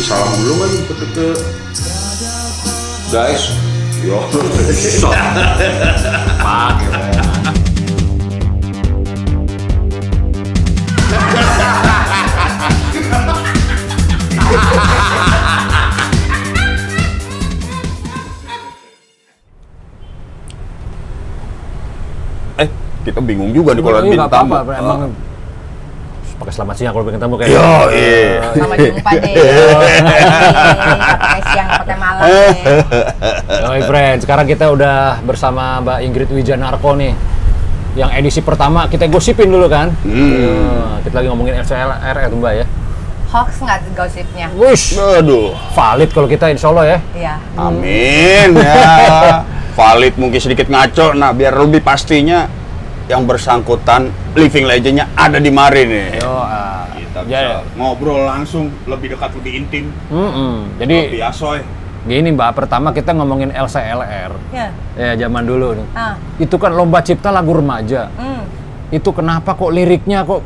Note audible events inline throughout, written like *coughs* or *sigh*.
kasih salam dulu kan ke ke guys. Yo. Eh, kita bingung juga nih kalau bintang. apa-apa, emang pakai selamat siang kalau bikin tamu kayak Yo, iya. Selamat jumpa deh. *laughs* Pakai siang, pakai malam deh. Oi friend, sekarang kita udah bersama Mbak Ingrid Wijanarko nih. Yang edisi pertama kita gosipin dulu kan. Hmm. Iya, kita lagi ngomongin FCLR ya Mbak ya. Hoax nggak gosipnya? Wush, Aduh. valid kalau kita insya Allah ya. Iya. Amin ya. *laughs* Valid mungkin sedikit ngaco. Nah, biar lebih pastinya yang bersangkutan living legendnya ada di mari nih. Yo, ah. Kita bisa Jadi, ngobrol langsung lebih dekat lebih intim. Mm-mm. Lebih Jadi asoy. gini Mbak, pertama kita ngomongin LCLR. Ya. Ya zaman dulu nih. Ah. Itu kan lomba cipta lagu remaja. Hmm. Itu kenapa kok liriknya kok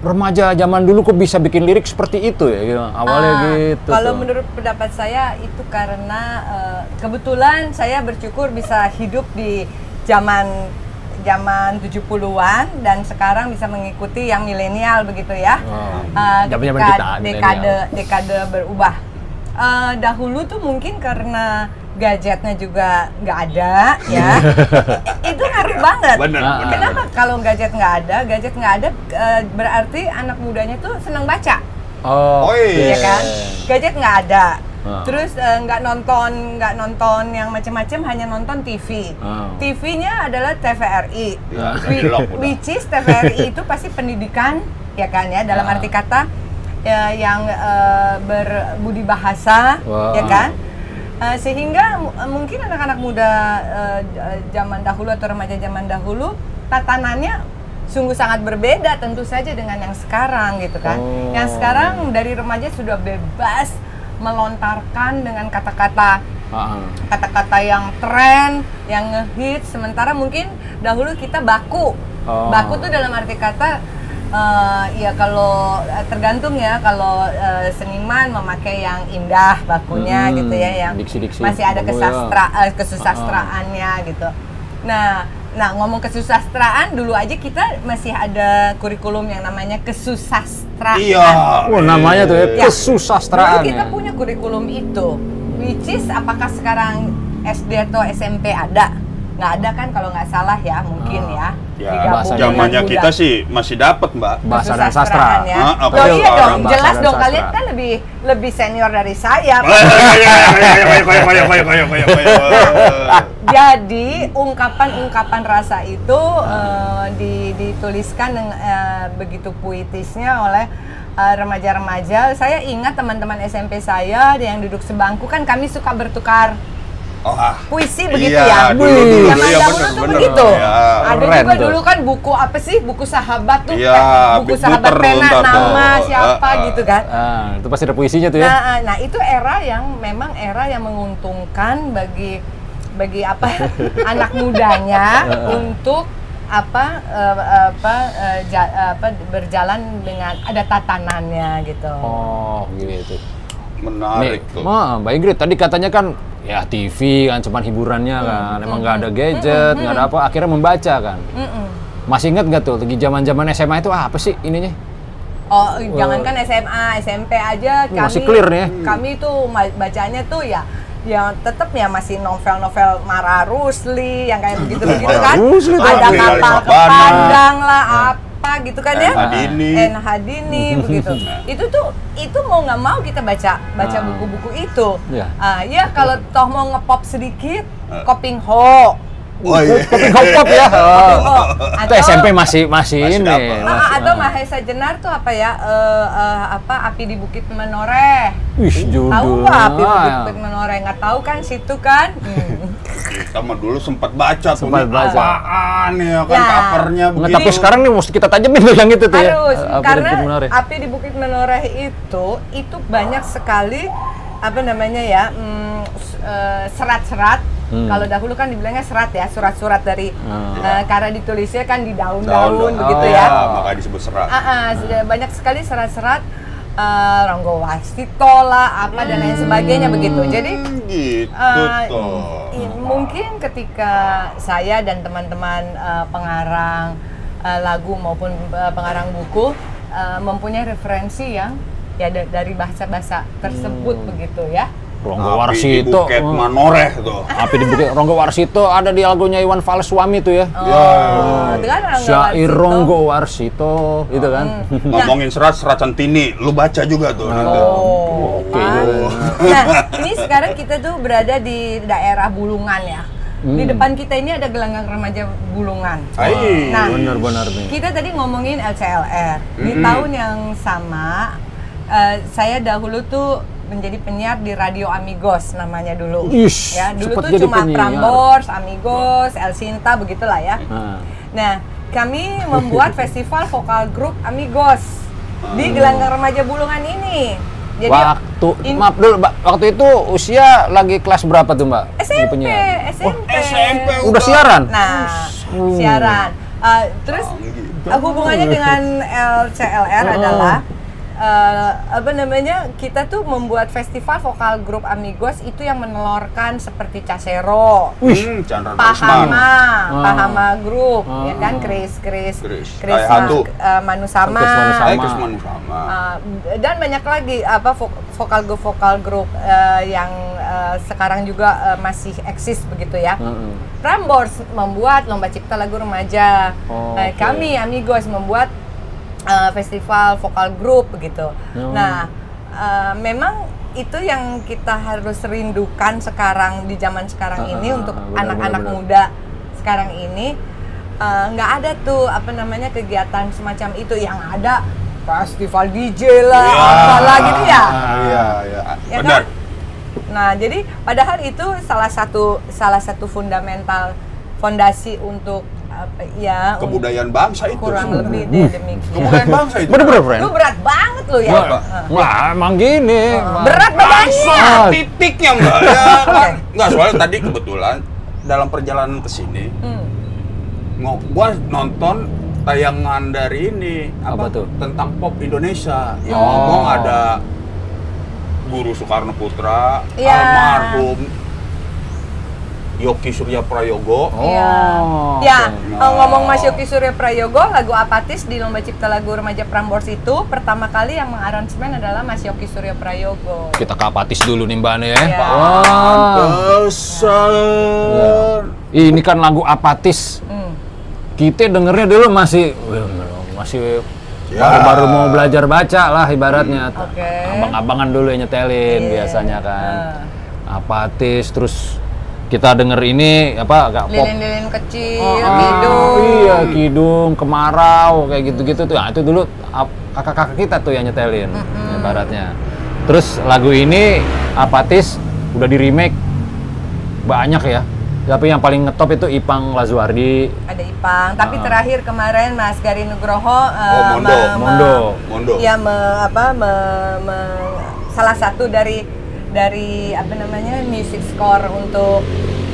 remaja zaman dulu kok bisa bikin lirik seperti itu ya? gitu. Awalnya Ah, gitu. Kalau tuh. menurut pendapat saya itu karena eh, kebetulan saya bersyukur bisa hidup di zaman zaman 70-an dan sekarang bisa mengikuti yang milenial begitu ya. Oh, Eh, zaman-zaman ketika kita, dekade milenial. dekade berubah. Eh, dahulu tuh mungkin karena gadgetnya juga nggak ada *laughs* ya itu ngaruh banget Bener, Nah, bener. kenapa kalau gadget nggak ada gadget nggak ada eh, berarti anak mudanya tuh senang baca Oh, Oh, iya. ya kan gadget nggak ada Ah. terus eh, nggak nonton nggak nonton yang macam-macam hanya nonton TV Ah. TV-nya adalah TVRI Ya, Whi- belok udah. which is TVRI itu pasti pendidikan ya kan ya dalam Ah. arti kata ya, yang eh, berbudi bahasa Wah. ya kan Eh, sehingga mu- mungkin anak-anak muda j- zaman dahulu atau remaja zaman dahulu tatanannya sungguh sangat berbeda tentu saja dengan yang sekarang gitu kan. Oh. Yang sekarang dari remaja sudah bebas melontarkan dengan kata-kata kata-kata yang tren, yang ngehit sementara mungkin dahulu kita baku. Oh. Baku tuh dalam arti kata eh, ya kalau eh, tergantung ya kalau eh, seniman memakai yang indah bakunya Hmm, gitu ya yang diksi-diksi masih ada ya. kesastra eh, kesusastraannya gitu. Nah, nah ngomong kesusastraan dulu aja kita masih ada kurikulum yang namanya kesusastraan. Iya. Wah, namanya tuh ya, Ya. kesusastraan Dulu kita ya. punya kurikulum itu. Which is apakah sekarang SD atau SMP ada? Nggak ada kan kalau nggak salah ya, mungkin Ah. ya. Ya, zamannya kita sih masih dapat, Mbak. Bahasa dan sastra. Ya. Ah, apa Loh, iya dong, jelas dong sastra? kalian kan lebih lebih senior dari saya. Jadi ungkapan-ungkapan rasa itu eh, di- dituliskan dengan eh, begitu puitisnya oleh eh, remaja-remaja. Saya ingat teman-teman SMP saya yang duduk sebangku kan kami suka bertukar Oh, ah. puisi begitu Iya, ya. dulu, dulu, Zaman iya, dahulu bener, tuh bener. begitu. Iya, Ada keren juga tuh. dulu kan buku apa sih? Buku sahabat tuh. Iya, eh, buku sahabat pena ntar tuh. nama siapa ah. gitu kan. Ah, itu pasti ada puisinya tuh ya. Nah, eh, nah itu era yang memang era yang menguntungkan bagi bagi apa *laughs* anak mudanya untuk apa eh, apa eh, ja- apa berjalan dengan ada tatanannya gitu. Oh, gitu. Menarik Nih, tuh. Ma, Mbak Ingrid tadi katanya kan ya TV kan cuman hiburannya kan, emang nggak ada gadget, nggak ada apa, akhirnya membaca kan. Mm-mm. Masih ingat nggak tuh lagi zaman-zaman SMA itu apa sih ininya? Oh, jangankan SMA, SMP aja kami masih clear nih ya. Kami tuh ma- bacanya tuh ya ya tetap ya masih novel-novel Mara Rusli yang kayak begitu-begitu kan. Rusli. Ada kapal kepandang lah apa gitu kan ya. En Hadini. En Hadini *laughs* begitu. Itu tuh itu mau nggak mau kita baca baca Ah. buku-buku itu. Iya. Ah, ya kalau toh mau ngepop sedikit, Koping Ho. Oh iya. *laughs* Kopi hop ya. Oh. Oh, Itu atau- SMP masih masih, Masih ini. Ah, atau ah. Mahesa Jenar tuh apa ya? eh, eh, apa api di Bukit Menoreh. Wih, judul. Tahu nggak api di Bukit Menoreh? Nggak tahu kan situ kan? Hmm. *laughs* Kita mah dulu sempat baca tuh. Sempat nih, baca. Apaan ya kan Ya. covernya Nggak, begitu. tapi sekarang nih mesti kita tajamin tuh yang itu tuh ya. Harus Apa karena di Bukit Menoreh. api di Bukit Menoreh itu itu banyak sekali apa namanya ya mm, eh, serat-serat. Hmm. Kalau dahulu kan dibilangnya serat ya, surat-surat dari Hmm. eh, karena ditulisnya kan di Daun, daun-daun daun. begitu Oh, ya. Ah, makanya disebut serat. Ah, ah, sudah banyak sekali serat-serat eh, Ronggo Wasito lah, apa dan lain sebagainya begitu. Jadi Hmm, gitu toh. i- mungkin ketika saya dan teman-teman eh, pengarang eh, lagu maupun eh, pengarang buku eh, mempunyai referensi yang ya da- dari bahasa-bahasa tersebut begitu ya. Ronggo Api di Warsito. Bukit oh. Manoreh tuh. Api di Bukit Ronggo Warsito ada di lagunya Iwan Fals Suami tuh ya. Oh, dengan Ronggo Syair Warsito. Ronggo Warsito, itu kan. *laughs* Ngomongin serat, serat centini, lu baca juga tuh. gitu. Oh, Oke kan? juga. Nah, ini sekarang kita tuh berada di daerah Bulungan ya. Di depan kita ini ada gelanggang remaja Bulungan. Hai. Nah, Benar-benar nih. Kita tadi ngomongin LCLR. Di Mm-mm. tahun yang sama, eh, saya dahulu tuh menjadi penyiar di Radio Amigos namanya dulu. Ish, ya, dulu tuh cuma penyiar. Prambors, Amigos, El Sinta begitulah ya. Nah, Nah, kami membuat *laughs* festival vokal grup Amigos di Gelanggang Remaja Bulungan ini. Jadi waktu in- maaf dulu, Mbak. Waktu itu usia lagi kelas berapa tuh, Mbak? Jadi SMP, penyiar? SMP. SMP Udah siaran? Nah, Hmm. siaran. Eh, terus uh, hubungannya dengan LCLR adalah uh, apa namanya kita tuh membuat festival vokal grup Amigos itu yang menelorkan seperti Casero, Hmm. Pahama, Ah. Pahama Group, Ah. ya kan, Chris, Chris, Chris. Chris uh, Manusama, Chris Manusama. Uh, dan banyak lagi apa vo- vokal grup vokal grup uh, yang uh, sekarang juga uh, masih eksis begitu ya. Heeh. Prambors membuat lomba cipta lagu remaja. Oh, Eh, oke. Kami Amigos membuat uh, festival vokal grup begitu. Oh. Nah, uh, memang itu yang kita harus rindukan sekarang di zaman sekarang Ah, ini ah, untuk ah, benar, anak-anak benar, muda sekarang ini uh, nggak ada tuh apa namanya kegiatan semacam itu yang ada festival DJ lah, Iya. apalah gitu ya. Iya, iya. Ya Benar. kan? Nah, jadi padahal itu salah satu salah satu fundamental fondasi untuk apa ya Kebudayaan bangsa itu. kurang lebih deh demikian. Kebudayaan bangsa itu. Bener-bener, friend. Lu berat banget lu ya. Wah, emang gini. Berat badannya. Ah, titiknya mbak *laughs* ya kan nggak soalnya tadi kebetulan dalam perjalanan ke sini Hmm. gua nonton tayangan dari ini Apa tuh? tentang pop Indonesia yang Oh. ngomong ada Guru Soekarno Putra Iya. almarhum Yoki Surya Prayogo Oh, Iya. Ya, oke. eh, ngomong Mas Yoki Surya Prayogo, lagu Apatis di Lomba Cipta Lagu Remaja Prambors itu pertama kali yang mengaransemen adalah Mas Yoki Surya Prayogo. Kita ke apatis dulu nih Mbak nih ya. Iya. Wah. Pantesan. Ini kan lagu apatis. Hmm. Kita dengernya dulu masih masih Ya. baru-baru mau belajar baca lah ibaratnya. Oke. Abang-abangan dulu yang nyetelin Iya. biasanya kan. Apatis terus kita denger ini apa agak pop. Lilin-lilin kecil, Oh, kidung. Iya, kidung, kemarau, kayak gitu-gitu tuh. Nah, itu dulu kakak-kakak kita tuh yang nyetelin, ibaratnya. Terus lagu ini apatis udah di remake banyak ya. Tapi yang paling ngetop itu Ipang Lazuardi. Ada Ipang, tapi Ah. terakhir kemarin Mas Gari Nugroho eh, Oh, Mondo, me- me- Mondo. Mondo. Ya, me- apa me- me- salah satu dari dari apa namanya music score untuk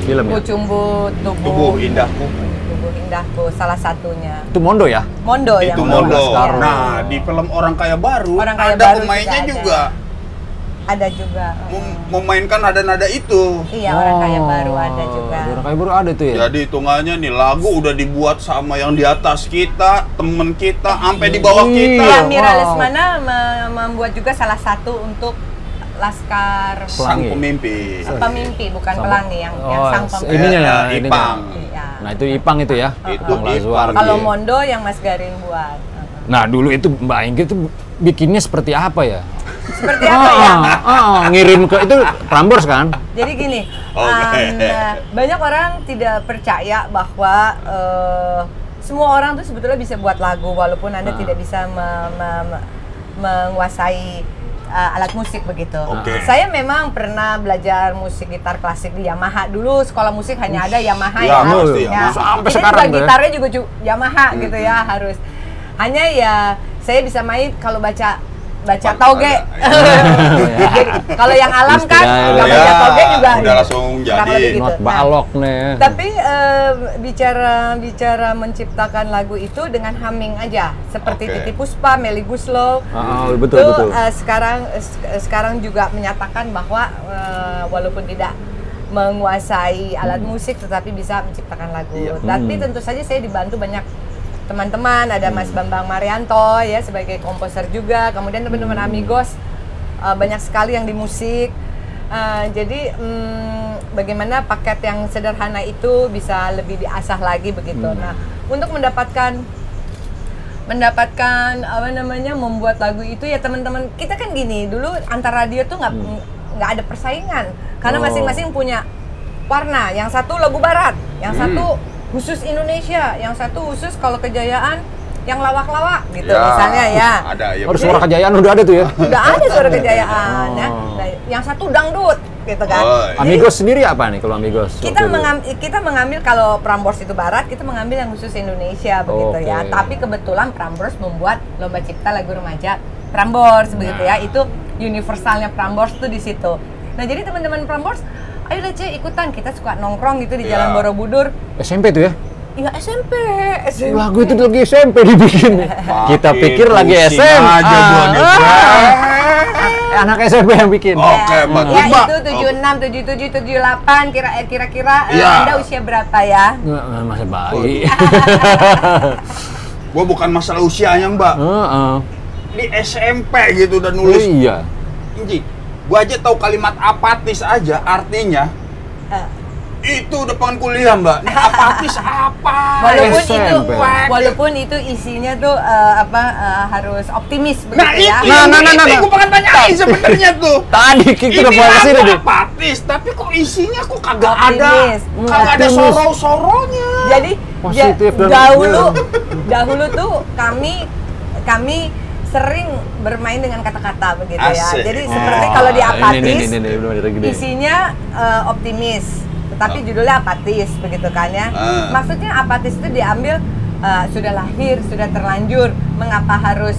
Film ya? Kucumbu Tubuh, Tubuh indahku Tubuh Indahku salah satunya. Itu Mondo ya? Mondo yang itu membuat Mondo. sekarang. Nah, di film Orang Kaya Baru Orang Kaya ada Baru pemainnya juga juga, ada juga. mem- memainkan nada-nada itu. Iya, orang kaya Oh, baru ada juga. Orang kaya baru ada tuh ya? Jadi hitungannya nih lagu udah dibuat sama yang di atas kita, temen kita, sampai di bawah Iya. kita. Ya, Mira Wow. Lesmana me- membuat juga salah satu untuk Laskar Sang Pelangi. pemimpi. Pemimpi, bukan pelangi yang, yang Oh, sang s- pemimpi. ininya ya, ininya. Ipang. Iya. Nah, itu Ipang itu ya? Itu Ipang. Kalau Mondo yang Mas Garin buat. Nah, dulu itu Mbak Inggi itu bikinnya seperti apa ya? Seperti apa ya? Ah, ah, ngirim ke itu Prambors kan? Jadi gini, um, banyak orang tidak percaya bahwa eh, semua orang tuh sebetulnya bisa buat lagu walaupun anda Ah. tidak bisa me- me- me- menguasai eh, alat musik begitu. Oke. Saya memang pernah belajar musik gitar klasik di Yamaha dulu. Sekolah musik hanya ada Yamaha Ya, ya. pasti Ya. Yamaha. Sampai Kita sekarang juga ya. gitarnya juga Yamaha gitu ya harus. Hanya ya saya bisa main kalau baca baca toge. *laughs* Kalau yang alam kan nggak Ya, baca toge juga. udah langsung kurang jadi. gitu. Not Nah, balok nih. tapi eh, bicara bicara menciptakan lagu itu dengan humming aja, seperti Oke. Titi Puspa, Melly Guslow. Ah, betul itu betul. eh, sekarang sek- sekarang juga menyatakan bahwa eh, walaupun tidak menguasai alat musik tetapi bisa menciptakan lagu. Iya. Tapi Hmm. tentu saja saya dibantu banyak teman-teman, ada Mas Bambang Marianto ya sebagai komposer juga, kemudian teman-teman Amigos eh, banyak sekali yang di musik. Eh, jadi mm, bagaimana paket yang sederhana itu bisa lebih diasah lagi begitu. Nah, untuk mendapatkan mendapatkan apa namanya membuat lagu itu ya teman-teman kita kan gini dulu antar radio tuh nggak nggak ada persaingan karena Oh. masing-masing punya warna yang satu lagu barat yang satu khusus Indonesia yang satu khusus kalau kejayaan yang lawak-lawak gitu Ya, misalnya ya Ada ya. Harus suara kejayaan udah ada tuh ya. udah ada suara kejayaan ya Oh. Nah, yang satu dangdut gitu kan Oh, iya. Amigos sendiri apa nih kalau Amigos? kita mengambil kita mengambil kalau Prambors itu barat kita mengambil yang khusus Indonesia begitu ya Oke. tapi kebetulan Prambors membuat lomba cipta lagu remaja Prambors begitu ya Nah. itu universalnya Prambors tuh di situ nah jadi teman-teman Prambors ayo deh Cek, ikutan kita suka nongkrong gitu di Iya. Jalan Borobudur SMP tuh ya. Iya SMP, SMP. Lagu itu lagi SMP dibikin. *laughs* Kita pikir lagi SMA. aja gua nih, Ah. Eh, anak SMP yang bikin. Oke, Ya, Mbak. ya itu 76, 77, 78 kira eh, kira-kira eh, Iya. Anda usia berapa ya? Masih bayi. *laughs* Gua bukan masalah usianya, Mbak. Heeh. Di SMP gitu udah Oh nulis. iya. Inji, gua aja tahu kalimat apatis aja artinya. Eh, Itu udah pengen kuliah, Mbak. Ini apatis *laughs* apa? walaupun SMP. itu walaupun itu isinya tuh eh, apa eh, harus optimis Nah, begitu ya. itu Nah, nah, nah, itu nah, nah. gua pengen tanyain sebenarnya tuh. *laughs* Tadi kita Ini udah mulai ke sini lagu nih. apatis, tapi kok isinya kok kagak ada, Optimis. kagak ada Optimis. soro-soronya. Jadi Positif ja- dahulu dahulu tuh kami kami sering bermain dengan kata-kata begitu ya. Asik. Jadi Oh, seperti kalau di ini, apatis ini, ini, ini, isinya eh, optimis, tetapi judulnya apatis begitu kan ya. Ah. Maksudnya apatis itu diambil eh, sudah lahir, sudah terlanjur, mengapa harus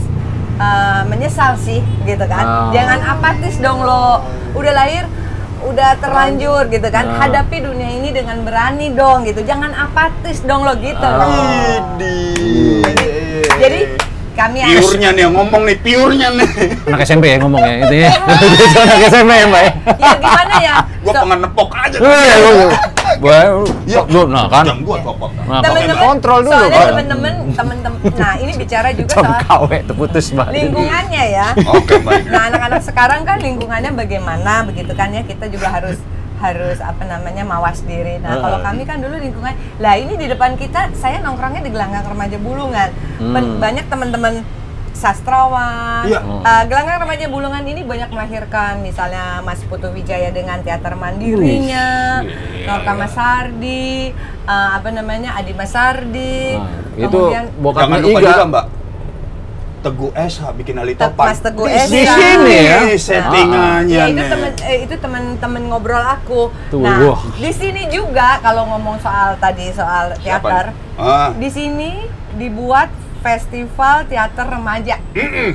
eh, menyesal sih gitu kan? Ah. Jangan apatis dong lo, udah lahir udah terlanjur gitu kan Ah. hadapi dunia ini dengan berani dong gitu jangan apatis dong lo gitu Ah. Widih. jadi kami Piurnya nih ngomong nih, piurnya nih. Anak SMP ya ngomongnya itu ya. Itu anak SMP ya, Mbak ya. ya gimana ya Gua So- pengen nepok aja. Lu- Gua Iya. lu nah kan. Jam gua topok. Nah, temen-temen kontrol dulu soalnya kan. temen-temen temen-temen nah ini bicara juga soal KW terputus, Mbak. lingkungannya ya Oke, baik. nah anak-anak sekarang kan lingkungannya bagaimana begitu kan ya kita juga harus harus apa namanya mawas diri. Nah, Heeh. kalau kami kan dulu lingkungan, lah ini di depan kita saya nongkrongnya di gelanggang remaja Bulungan. Ben- Hmm. Banyak teman-teman sastrawan. Iya. Eh, gelanggang remaja Bulungan ini banyak melahirkan misalnya Mas Putu Wijaya dengan teater mandirinya, Wih, Norka gila. Masardi, eh, apa namanya Adi Masardi. Nah, itu kemudian bokapnya Iga. juga, Mbak. Teguh SH bikin Ali Te- Topan. Mas Teguh Di SH. Di sini ya. settingannya Ya itu temen eh, itu temen-temen ngobrol aku. Tuh, nah, wah. di sini juga kalau ngomong soal tadi soal teater? Ah. di sini dibuat festival teater remaja.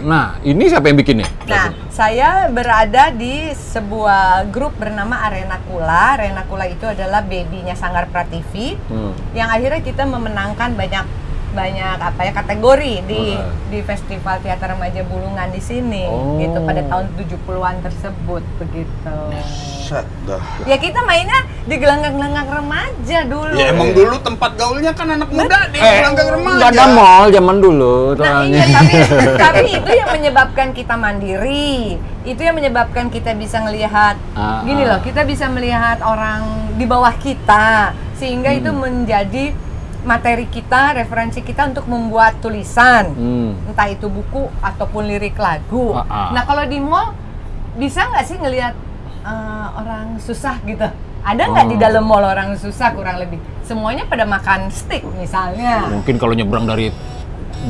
Nah, ini siapa yang bikinnya? Nah, saya berada di sebuah grup bernama Arena Kula. Arena Kula itu adalah babynya Sanggar Prativi Hmm. yang akhirnya kita memenangkan banyak banyak apa ya kategori di Oh. di festival teater remaja Bulungan di sini Oh. gitu pada tahun 70-an tersebut begitu. Set dah. Ya kita mainnya di gelanggang-gelanggang remaja dulu. Ya emang dulu tempat gaulnya kan anak muda di Eh, gelanggang remaja. nggak ada mall zaman dulu Nah iya tapi *laughs* tapi itu yang menyebabkan kita mandiri. Itu yang menyebabkan kita bisa melihat Ah, gini ah. loh, kita bisa melihat orang di bawah kita sehingga itu Hmm. menjadi materi kita, referensi kita untuk membuat tulisan. Hmm. Entah itu buku ataupun lirik lagu. Ah, ah. Nah, kalau di mall bisa nggak sih ngelihat eh, orang susah gitu? Ada nggak di Oh. dalam mall orang susah kurang lebih? Semuanya pada makan steak misalnya. Mungkin kalau nyebrang dari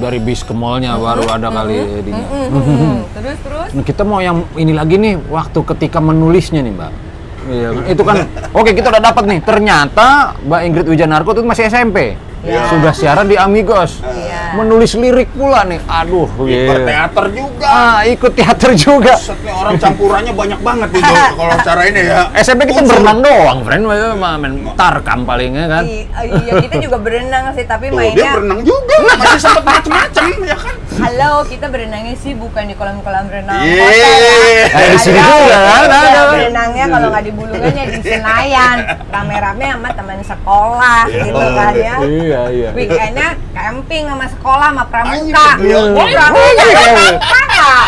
dari bis ke mallnya baru ada kali. Mm, mm, mm. Terus terus. Nah, kita mau yang ini lagi nih waktu ketika menulisnya nih mbak Iya itu kan oke kita udah dapat nih ternyata mbak Ingrid Wijanarko itu masih SMP Iya. Sudah siaran di Amigos. Iya. Menulis lirik pula nih. Aduh, Ikut iya. teater juga. Ah, ikut teater juga. Setnya orang campurannya banyak banget Jo, *laughs* kalau cara ini ya. SMP kita Unsur. berenang doang, friend. Main tarkam palingnya kan. I- iya kita juga berenang sih tapi Tuh, dia mainnya berenang juga, masih sempet macem-macem ya kan. Halo kita berenangnya sih bukan di kolam-kolam renang Iya. ya. Eh, di sini Ada, juga kan, berenangnya kalau nggak di Bulungannya di Senayan. Rame-rame sama teman sekolah gitu kan ya. Iya, iya. weekendnya camping sama sekolah sama pramuka. Iya. Oh, pramuka. Pramuka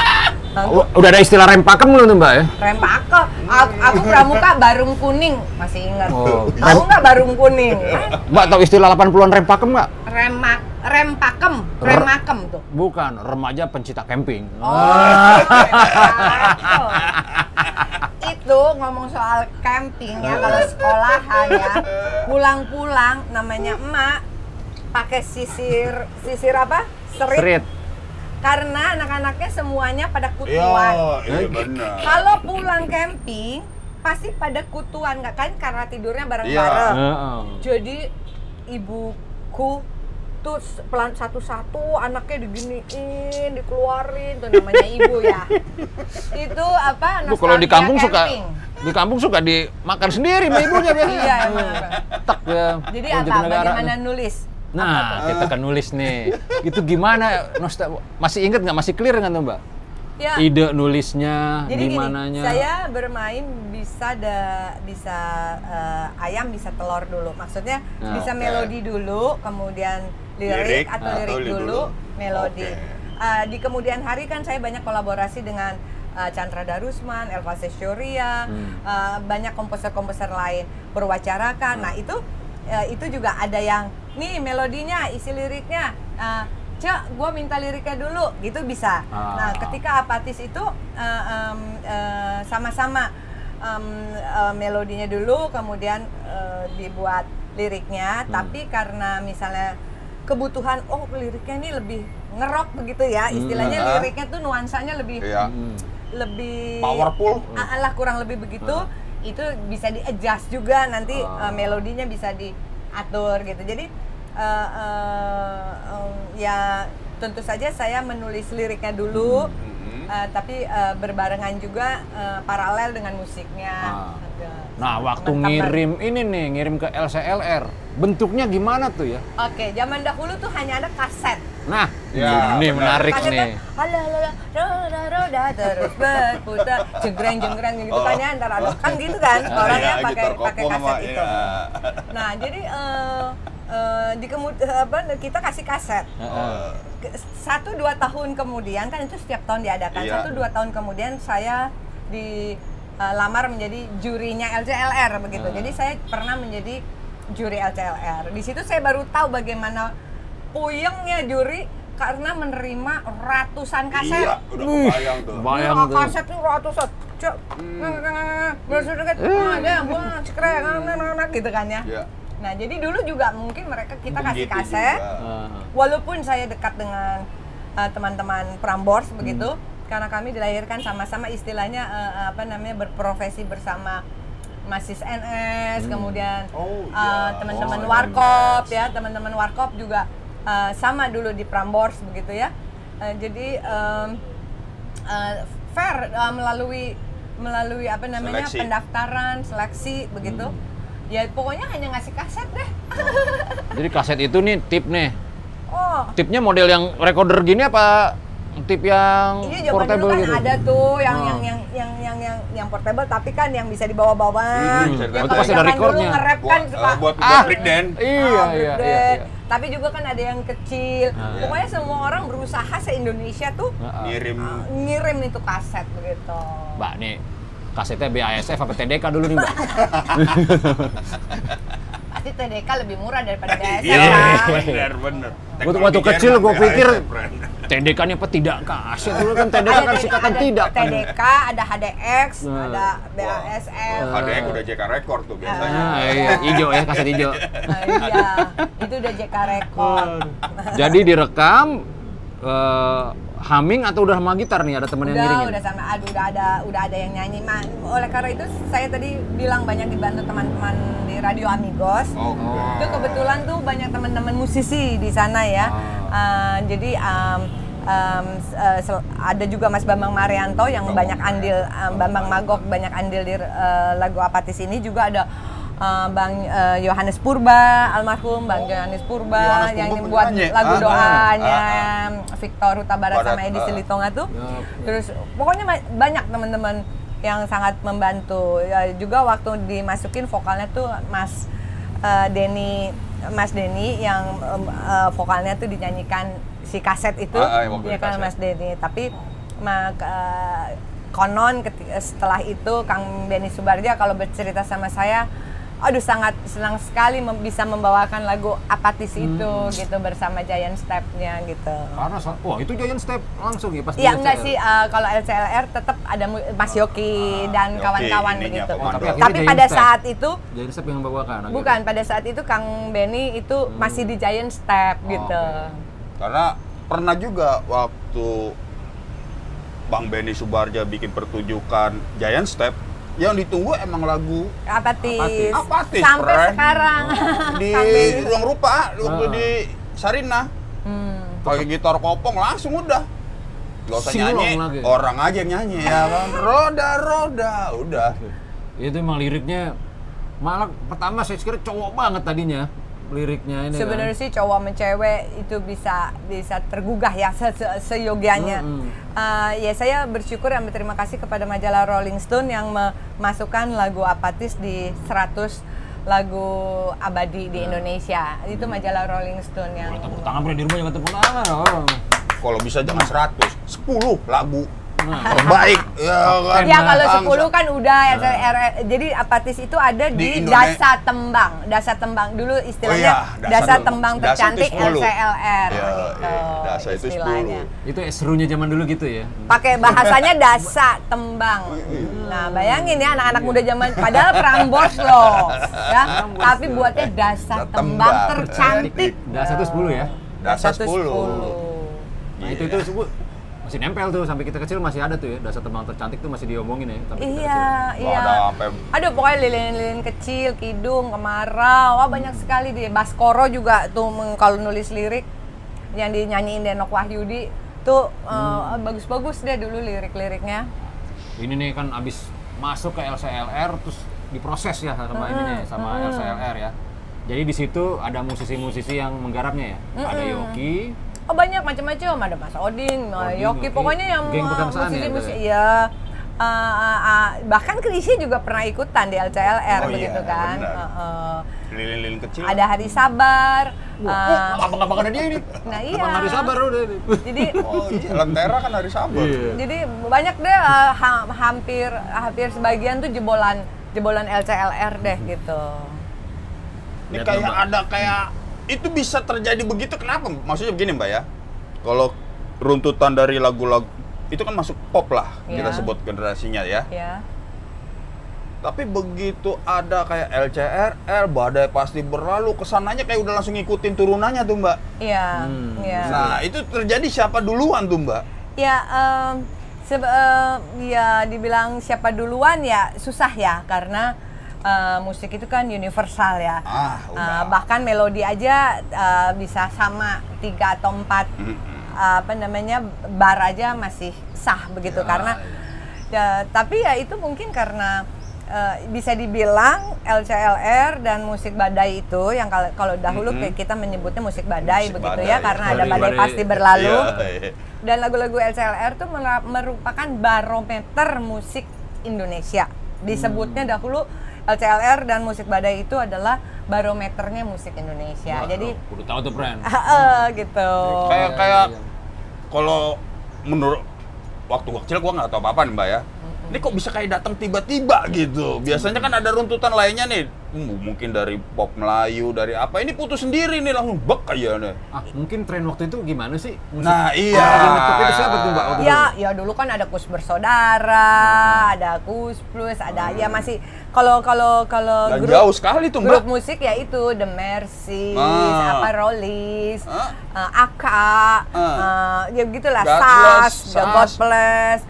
U- Udah ada istilah rem pakem belum tuh, Mbak ya? rem pake aku, aku pramuka barung kuning. Masih ingat. Oh, tahu nggak barung kuning? Mbak tahu istilah 80-an rem pakem nggak? rem mak rem pakem rem makem tuh. Bukan, remaja pencinta camping. Oh, itu ngomong soal camping ya kalau sekolahan ya. Pulang-pulang namanya emak pakai sisir sisir apa? Serit, karena anak-anaknya semuanya pada Iya, kutuan iya benar. kalau pulang camping pasti pada kutuan nggak kan? Karena tidurnya Iya. bareng-bareng Heeh. jadi ibuku s- pelan satu-satu anaknya diginiin, dikeluarin tuh namanya ibu ya. *laughs* Itu apa? Bu, kalau di kampung suka di kampung suka dimakan sendiri sama ibunya biasanya. Iya, emang. Tak ya. Jadi apa? negara. Bagaimana nulis? Nah, kita kan nulis nih. Itu gimana? Nostal masih inget nggak? Masih clear nggak tuh, Mbak? Ya. Ide nulisnya, Jadi gini, gimananya? saya bermain bisa da, bisa eh, ayam bisa telur dulu. Maksudnya Nah, bisa oke. melodi dulu, kemudian lirik, Lirik, atau atau lirik dulu, dulu. melodi. Oke. Eh, di kemudian hari kan saya banyak kolaborasi dengan eh, Chandra Darusman, Elva Sesyoria, Hmm. eh, banyak komposer-komposer lain berwacarakan. Nah itu eh, itu juga ada yang nih melodinya, isi liriknya. eh, Cek, gue minta liriknya dulu, gitu bisa. Ah. Nah, ketika apatis itu eh, em, eh, sama-sama em, eh, melodinya dulu, kemudian eh, dibuat liriknya. Hmm. Tapi karena misalnya kebutuhan, oh liriknya ini lebih ngerok begitu ya, istilahnya Ah. liriknya tuh nuansanya lebih Iya. Hmm. lebih Powerful. Ah, lah kurang lebih begitu itu bisa di adjust juga nanti Ah. eh, melodinya bisa diatur gitu jadi eh, eh, em, ya tentu saja saya menulis liriknya dulu Eh, tapi eh, berbarengan juga eh, paralel dengan musiknya Ah. Nah, sama waktu ngirim ini nih, ngirim ke LCLR, bentuknya gimana tuh ya? oke zaman dahulu tuh hanya ada kaset Nah, Ya, ini benar. menarik nih. halo halo roda roda terus berputar jenggreng jenggreng gitu kan ya antara ada kan gitu kan orangnya Iya, pakai pakai kaset itu iya. nah jadi eh, eh, di kemud apa kita kasih kaset. Heeh. Ke- satu dua tahun kemudian kan itu setiap tahun diadakan. Iya. satu dua tahun kemudian saya di eh, lamar menjadi jurinya LCLR begitu. Ah. jadi saya pernah menjadi juri LCLR di situ saya baru tahu bagaimana puyengnya juri karena menerima ratusan kaset. Iya, udah kebayang tuh. Bayang tuh. kaset tuh ratusan. Cok bersudah deket ada wah cekrek gitu kan ya. Iya. nah jadi dulu juga mungkin mereka kita kasih Begitu kaset juga. Heeh. walaupun saya dekat dengan uh, teman-teman Prambors begitu Hmm. karena kami dilahirkan sama-sama istilahnya uh, apa namanya berprofesi bersama Masis NS kemudian Oh, uh, teman-teman Oh, Warkop ya teman-teman Warkop juga uh, sama dulu di Prambors begitu ya Uh, jadi um, uh, fair uh, melalui melalui apa namanya Seleksi. pendaftaran seleksi begitu ya pokoknya hanya ngasih kaset deh Jadi kaset itu nih tip nih. oh Tipnya model yang recorder gini apa tip yang Iya zaman portable dulu kan gitu? ada tuh yang, Oh. yang yang yang yang yang yang portable tapi kan yang bisa dibawa-bawa. Hmm, dibawa. Itu pasti ada recordnya. Nge-rap kan Buat, suka eh, buat Ah. break dance. Iya, ah, iya, iya, iya. Tapi juga kan ada yang kecil. Ah. Pokoknya semua orang berusaha se Indonesia tuh Heeh. Ngirim uh, ngirim itu kaset begitu. Mbak nih, kasetnya BASF apa TDK dulu nih, Mbak? *laughs* Pasti TDK lebih murah daripada DSL Iya, kan. benar benar. Waktu- waktu kecil gua pikir BASF. TDK nya apa tidak kaset dulu kan TDK kan singkatan ada tidak kan. TDK, ada HDX, Nah. ada BASF. HDX udah JK Record tuh biasanya. Nah, iya, hijau ya, kaset hijau. Nah, iya, itu udah JK Record. Jadi direkam eh, humming atau udah sama gitar nih? Ada temen yang udah ngiringin? udah sama aduh udah ada udah ada yang nyanyi Ma, oleh karena itu saya tadi bilang banyak dibantu teman-teman di Radio Amigos Oh. itu kebetulan tuh banyak teman-teman musisi di sana ya Uh, jadi um, um, uh, ada juga Mas Bambang Marianto yang banyak andil um, Bambang Magok banyak andil di uh, lagu Apatis ini juga ada uh, Bang uh, Yohanes Purba almarhum Bang Yohanes Purba Yohanes yang Purba buat penyanyi. lagu Ah, doanya ah, Victor Huta Barat Barat, sama Edi ah. Silitonga tuh Yup. terus pokoknya banyak teman-teman yang sangat membantu ya, juga waktu dimasukin vokalnya tuh Mas eh, Denny Mas Denny yang eh, vokalnya tuh dinyanyikan si kaset itu Ah, ah, ya kan kaset. Mas Denny tapi mak, eh, konon keti- setelah itu Kang Denny Subarja kalau bercerita sama saya aduh sangat senang sekali mem- bisa membawakan lagu apatis itu gitu bersama Giant Step-nya gitu. Karena, wah itu Giant Step langsung ya pas Iya enggak sih eh, kalau LCLR tetap ada Mas Yoki dan Yoki kawan-kawan ininya, begitu. tapi Tapi Giant pada Step. saat itu Giant Step yang membawakan. akhirnya. bukan pada saat itu Kang Benny itu masih di Giant Step gitu. Karena pernah juga waktu Bang Benny Subarja bikin pertunjukan Giant Step, yang ditunggu emang lagu Apatis. Apatis, Sampai Pren. sekarang. *laughs* di Kang Benny. ruang rupa waktu Ah. di Sarina. Hmm. Pakai gitar kopong langsung udah. Gak usah Sing nyanyi, lagi. orang aja yang nyanyi ya kan. *laughs* Roda roda, udah. Itu emang liriknya malah pertama saya kira cowok banget tadinya liriknya ini Sebenarnya kan. sih cowok sama cewek itu bisa bisa tergugah ya se se- seyogianya. Mm-mm. Eh, ya saya bersyukur dan berterima kasih kepada majalah Rolling Stone yang memasukkan lagu Apatis di 100 lagu abadi di Indonesia. Itu majalah Rolling Stone yang tepuk tangan di rumah jangan tepuk tangan. Oh. Kalau bisa jangan 100, 10 lagu Nah, terbaik ya kan. Ya kalau Bangsa. 10 kan udah RR, jadi apatis itu ada di, Di dasa tembang, dasa tembang dulu istilahnya Oh iya, dasa dasa, tembang. Dasa tercantik itu 10. LCLR Iya, gitu. iya, dasa itu 10. istilahnya. itu serunya zaman dulu gitu ya. Pakai bahasanya dasa tembang. Nah, bayangin ya anak-anak muda zaman padahal Prambors loh, ya. Tapi buatnya dasa Dasa tembang tembang. tercantik. Dah satu sepuluh ya. Dasa Dasa 10. Nah itu itu sebut masih nempel tuh sampai kita kecil masih ada tuh ya dasar tembang tercantik tuh masih diomongin ya sampai kita Iya, kecil. Wah, iya. ada sampai Aduh pokoknya lilin-lilin kecil, kidung, kemarau, wah banyak sekali di Baskoro juga tuh kalau nulis lirik yang dinyanyiin Denok Wahyudi tuh eh, bagus-bagus deh dulu lirik-liriknya. Ini nih kan abis masuk ke LCLR terus diproses ya sama ini nih sama LCLR ya. Jadi di situ ada musisi-musisi yang menggarapnya ya. Ada Yoki, Oh banyak macam-macam, ada Mas Odin, Odin, eh, Yoki, Yoki. pokoknya yang eh, ya, musisi-musisi ya. Eh, eh, eh, bahkan Krisya juga pernah ikutan di LCLR Oh begitu iya, kan. Eh, lilin-lilin kecil. ada Hari Sabar. Wah, eh, oh, ada dia ini. nah iya. Abang hari sabar udah. ini. Jadi *laughs* Oh iya, Lentera kan hari Sabar. Iya. Jadi banyak deh uh, ha- hampir hampir sebagian tuh jebolan jebolan LCLR deh gitu. Ini kayak ada kayak itu bisa terjadi begitu kenapa? Maksudnya begini Mbak ya. Kalau runtutan dari lagu-lagu itu kan masuk pop lah kita Iya. sebut generasinya ya. Ya. Tapi begitu ada kayak LCRR, badai pasti berlalu, ke sananya kayak udah langsung ngikutin turunannya tuh Mbak. Iya. Hmm. Iya. Nah itu terjadi siapa duluan tuh Mbak? Ya sebe- em, ya dibilang siapa duluan ya susah ya karena eh, musik itu kan universal ya. Ah, udah. bahkan melodi aja eh, bisa sama tiga atau empat Mm-mm. apa namanya bar aja masih sah begitu Ya, karena ya, tapi ya itu mungkin karena eh, bisa dibilang LCLR dan musik badai itu yang kalau kalau dahulu Mm-mm. kayak kita menyebutnya musik badai Musik begitu badai. ya karena ada Badai- badai badai. pasti berlalu Iya, iya. dan lagu-lagu LCLR itu merupakan barometer musik Indonesia disebutnya Hmm. dahulu LCLR dan musik badai itu adalah barometernya musik Indonesia Wah, jadi udah tahu tuh brand. *laughs* eh, gitu Kayak kayak kalau menurut waktu kecil gua nggak tahu apa-apa nih Mbak ya. Ini kok bisa kayak datang tiba-tiba gitu. Biasanya kan ada runtutan lainnya nih, Hmm, mungkin dari pop Melayu, dari apa. Ini putus sendiri nih langsung bek aja nih. Ah, mungkin tren waktu itu gimana sih? Musik Nah, iya. lagi ngetop itu siapa tuh, Mbak? waktu Ya, dulu? ya dulu kan ada kus bersaudara, ada kus plus, ada ya masih kalau kalau kalau grup jauh sekali tuh, Mbak. grup musik ya itu The Mercy, Ah. apa Rollies, Ah. eh, Aka, Ah. eh, ya begitulah God Sas, The. God Bless.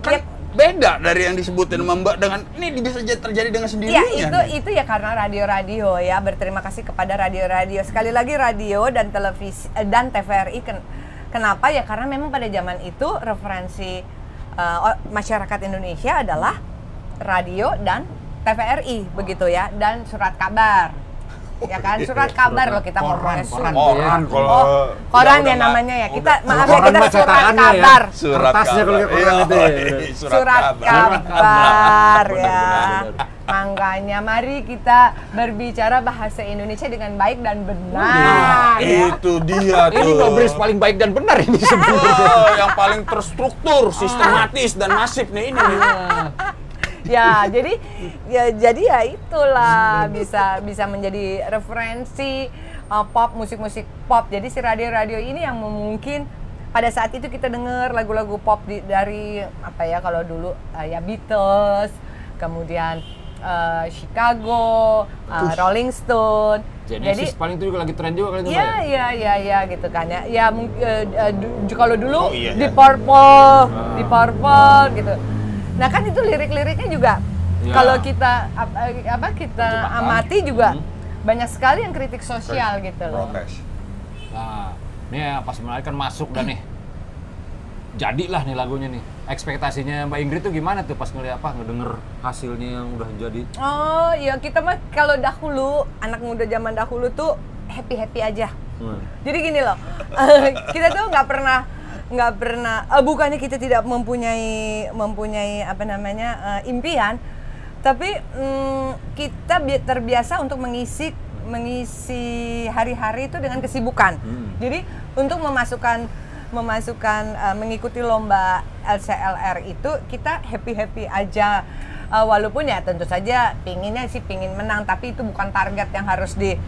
Kan Ya, beda dari yang disebutin sama Mbak dengan ini bisa terjadi dengan Iya sendirinya. itu nih. itu ya karena radio-radio ya berterima kasih kepada radio-radio sekali lagi radio dan televisi eh, dan TVRI ken- kenapa ya karena memang pada zaman itu referensi o- masyarakat Indonesia adalah radio dan TVRI begitu ya dan surat kabar ya kan surat kabar loh kita Koran, ngomongnya koran. surat Koran kalau Oh, koran udah- ya namanya ya. Kita udah- maaf ya Koran kita surat ya. kabar. Surat Kertasnya kalau kabar. koran itu ya. Iya, Surat, kabar. kabar ya. Makanya mari kita berbicara bahasa Indonesia dengan baik dan benar. Nah, ya. itu dia tuh. Ini Nobris paling baik dan benar ini sebenarnya. Oh, yang paling terstruktur, sistematis dan masif nih ini. nih. Ya jadi ya jadi ya itulah bisa bisa menjadi referensi uh, pop musik-musik pop jadi si radio-radio ini yang mungkin pada saat itu kita dengar lagu-lagu pop di- dari apa ya kalau dulu uh, ya Beatles kemudian uh, Chicago uh, Rolling Stone Genesis paling itu juga lagi tren juga kali itu, Iya, ya? iya, iya, iya gitu kan ya. Ya du- kalau dulu Oh, iya, di iya. Purple, di Purple gitu. Nah kan itu lirik-liriknya juga Iya. kalau kita eh, apa kita amati juga Hmm. banyak sekali yang kritik sosial gitu loh. Protes. Nah, ini ya pas menarik kan masuk dan nih. Jadilah nih lagunya nih. Ekspektasinya Mbak Ingrid tuh gimana tuh pas ngeliat apa ngedenger hasilnya yang udah jadi? Oh iya kita mah kalau dahulu anak muda zaman dahulu tuh happy happy aja. Hmm. Jadi gini loh, *laughs* kita tuh nggak pernah nggak pernah eh, bukannya kita tidak mempunyai mempunyai apa namanya eh, impian, tapi mm, kita bi- terbiasa untuk mengisi mengisi hari-hari itu dengan kesibukan. Hmm. Jadi untuk memasukkan memasukkan eh, mengikuti lomba LCLR itu kita happy happy aja. Eh, walaupun ya tentu saja pinginnya sih pingin menang, tapi itu bukan target yang harus di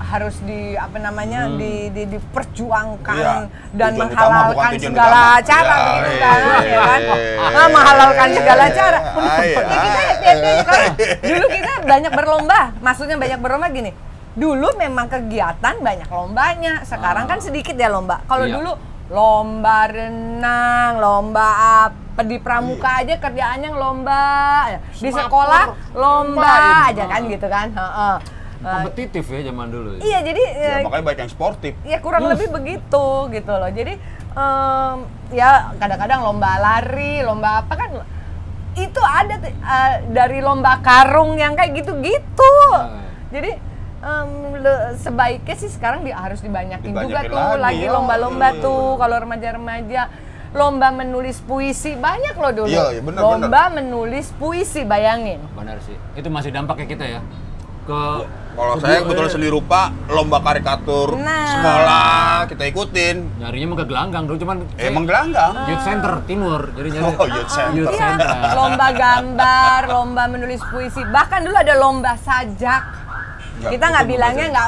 harus di apa namanya Hmm. di, di diperjuangkan Iya. dan utama menghalalkan segala utama. cara Iya, begitu iya, kan iya, ya kan? iya, Nah, menghalalkan segala cara. Iya, ya kita iya. happy-happy karena dulu kita banyak berlomba maksudnya banyak berlomba gini. Dulu memang kegiatan banyak lombanya sekarang kan sedikit ya lomba. Kalau Iya. dulu lomba renang lomba apa di pramuka aja kerjaannya lomba di sekolah lomba aja kan gitu kan Kompetitif ya zaman dulu. ya? Iya jadi Ya, eh, makanya banyak yang sportif. ya kurang lebih begitu gitu loh. Jadi em, ya kadang-kadang lomba lari, lomba apa kan itu ada eh, dari lomba karung yang kayak gitu-gitu. Ah. Jadi em, le- sebaiknya sih sekarang di, harus dibanyakin juga Dibanyakin tuh lagi, ya. lomba-lomba Iya, tuh iya. kalau remaja-remaja lomba menulis puisi banyak loh dulu. Iya, iya, benar, lomba menulis puisi bayangin. Benar sih. Itu masih dampaknya kita ya. Ke Kalau saya eh, kebetulan seni rupa, lomba karikatur Nah. sekolah kita ikutin. Nyarinya emang ke gelanggang dulu cuman saya- Emang gelanggang. Youth Center Timur. Jadi nyari Oh, youth center. Youth Iya, Center. lomba gambar, lomba menulis puisi, bahkan dulu ada lomba sajak. Nggak, kita nggak bilangnya nggak